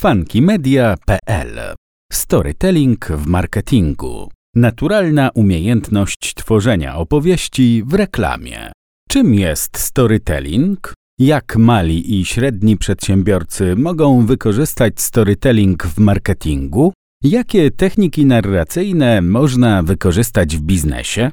funkymedia.pl Storytelling w marketingu. Naturalna umiejętność tworzenia opowieści w reklamie. Czym jest storytelling? Jak mali i średni przedsiębiorcy mogą wykorzystać storytelling w marketingu? Jakie techniki narracyjne można wykorzystać w biznesie?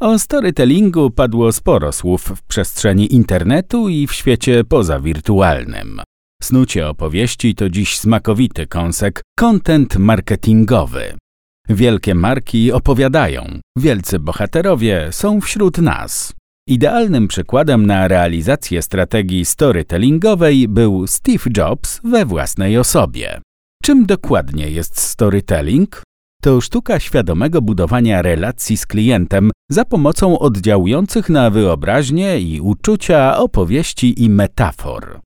O storytellingu padło sporo słów w przestrzeni internetu i w świecie pozawirtualnym. Snucie opowieści to dziś smakowity kąsek, content marketingowy. Wielkie marki opowiadają, wielcy bohaterowie są wśród nas. Idealnym przykładem na realizację strategii storytellingowej był Steve Jobs we własnej osobie. Czym dokładnie jest storytelling? To sztuka świadomego budowania relacji z klientem za pomocą oddziałujących na wyobraźnię i uczucia opowieści i metafor.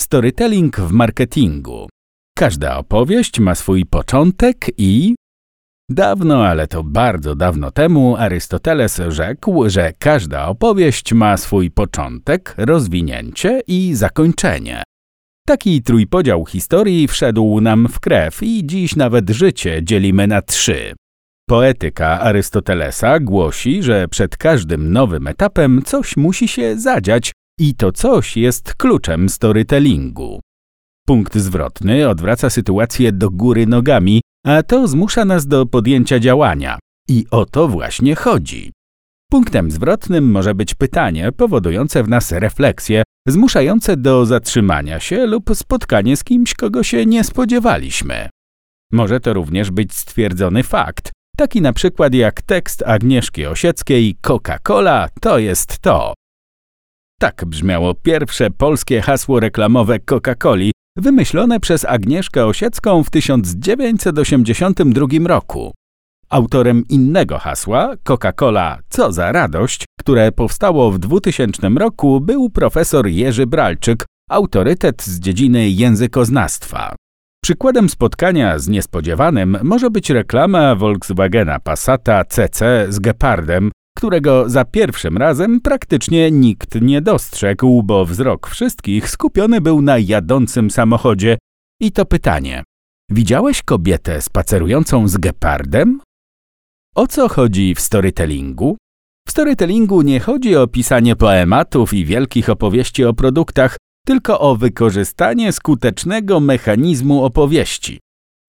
Storytelling w marketingu. Każda opowieść ma swój początek i. Dawno, ale to bardzo dawno temu, Arystoteles rzekł, że każda opowieść ma swój początek, rozwinięcie i zakończenie. Taki trójpodział historii wszedł nam w krew i dziś nawet życie dzielimy na trzy. Poetyka Arystotelesa głosi, że przed każdym nowym etapem coś musi się zadziać i to coś jest kluczem storytellingu. Punkt zwrotny odwraca sytuację do góry nogami, a to zmusza nas do podjęcia działania. I o to właśnie chodzi. Punktem zwrotnym może być pytanie powodujące w nas refleksję, zmuszające do zatrzymania się lub spotkanie z kimś, kogo się nie spodziewaliśmy. Może to również być stwierdzony fakt, taki na przykład jak tekst Agnieszki Osieckiej Coca-Cola to jest to. Tak brzmiało pierwsze polskie hasło reklamowe Coca-Coli, wymyślone przez Agnieszkę Osiecką w 1982 roku. Autorem innego hasła, Coca-Cola Co za radość, które powstało w 2000 roku, był profesor Jerzy Bralczyk, autorytet z dziedziny językoznawstwa. Przykładem spotkania z niespodziewanym może być reklama Volkswagena Passata CC z gepardem, którego za pierwszym razem praktycznie nikt nie dostrzegł, bo wzrok wszystkich skupiony był na jadącym samochodzie. I to pytanie: Widziałeś kobietę spacerującą z gepardem? O co chodzi w storytellingu? W storytellingu nie chodzi o pisanie poematów i wielkich opowieści o produktach, tylko o wykorzystanie skutecznego mechanizmu opowieści,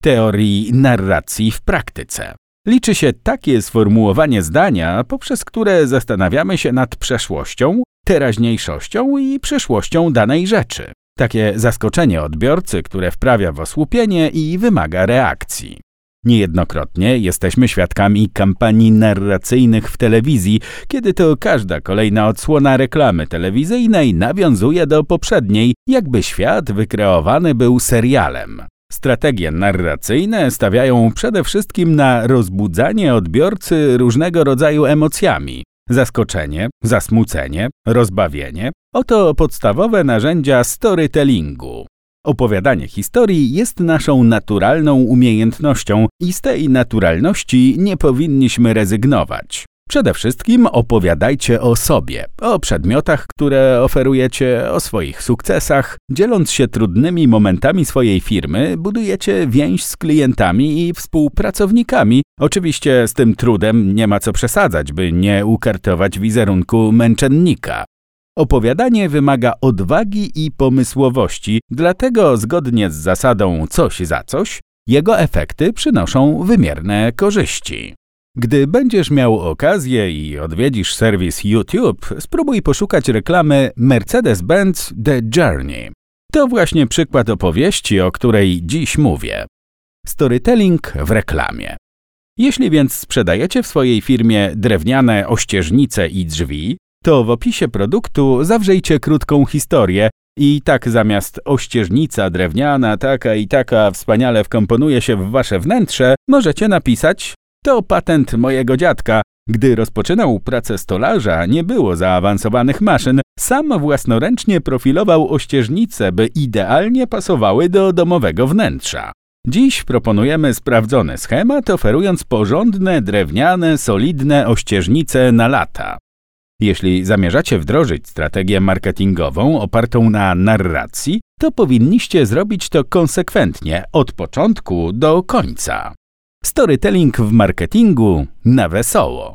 teorii narracji w praktyce. Liczy się takie sformułowanie zdania, poprzez które zastanawiamy się nad przeszłością, teraźniejszością i przyszłością danej rzeczy. Takie zaskoczenie odbiorcy, które wprawia w osłupienie i wymaga reakcji. Niejednokrotnie jesteśmy świadkami kampanii narracyjnych w telewizji, kiedy to każda kolejna odsłona reklamy telewizyjnej nawiązuje do poprzedniej, jakby świat wykreowany był serialem. Strategie narracyjne stawiają przede wszystkim na rozbudzanie odbiorcy różnego rodzaju emocjami. Zaskoczenie, zasmucenie, rozbawienie oto podstawowe narzędzia storytellingu. Opowiadanie historii jest naszą naturalną umiejętnością i z tej naturalności nie powinniśmy rezygnować. Przede wszystkim opowiadajcie o sobie, o przedmiotach, które oferujecie, o swoich sukcesach. Dzieląc się trudnymi momentami swojej firmy, budujecie więź z klientami i współpracownikami. Oczywiście z tym trudem nie ma co przesadzać, by nie ukartować wizerunku męczennika. Opowiadanie wymaga odwagi i pomysłowości, dlatego zgodnie z zasadą coś za coś, jego efekty przynoszą wymierne korzyści. Gdy będziesz miał okazję i odwiedzisz serwis YouTube, spróbuj poszukać reklamy Mercedes-Benz The Journey. To właśnie przykład opowieści, o której dziś mówię. Storytelling w reklamie. Jeśli więc sprzedajecie w swojej firmie drewniane ościeżnice i drzwi, to w opisie produktu zawrzejcie krótką historię i tak zamiast ościeżnica drewniana, taka i taka wspaniale wkomponuje się w wasze wnętrze, możecie napisać to patent mojego dziadka. Gdy rozpoczynał pracę stolarza, nie było zaawansowanych maszyn. Sam własnoręcznie profilował ościeżnice, by idealnie pasowały do domowego wnętrza. Dziś proponujemy sprawdzony schemat, oferując porządne, drewniane, solidne ościeżnice na lata. Jeśli zamierzacie wdrożyć strategię marketingową opartą na narracji, to powinniście zrobić to konsekwentnie od początku do końca. Storytelling w marketingu na wesoło.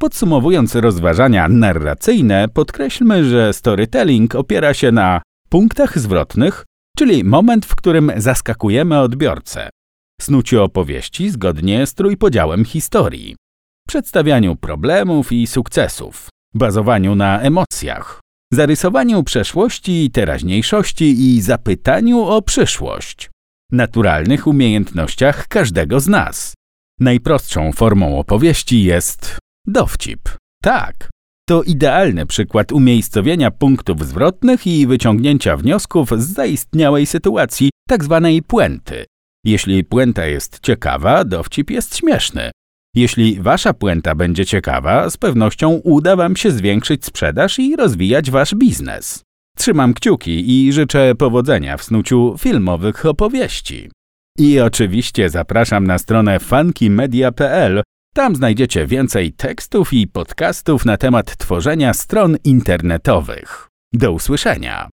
Podsumowując rozważania narracyjne, podkreślmy, że storytelling opiera się na punktach zwrotnych, czyli moment, w którym zaskakujemy odbiorcę, snuciu opowieści zgodnie z trójpodziałem historii, przedstawianiu problemów i sukcesów, bazowaniu na emocjach, zarysowaniu przeszłości i teraźniejszości i zapytaniu o przyszłość, naturalnych umiejętnościach każdego z nas. Najprostszą formą opowieści jest dowcip. Tak, to idealny przykład umiejscowienia punktów zwrotnych i wyciągnięcia wniosków z zaistniałej sytuacji. Tak puenty. Jeśli puenta jest ciekawa, dowcip jest śmieszny. Jeśli wasza puenta będzie ciekawa, z pewnością uda wam się zwiększyć sprzedaż i rozwijać wasz biznes. Trzymam kciuki i życzę powodzenia w snuciu filmowych opowieści. I oczywiście zapraszam na stronę funkymedia.pl. Tam znajdziecie więcej tekstów i podcastów na temat tworzenia stron internetowych. Do usłyszenia!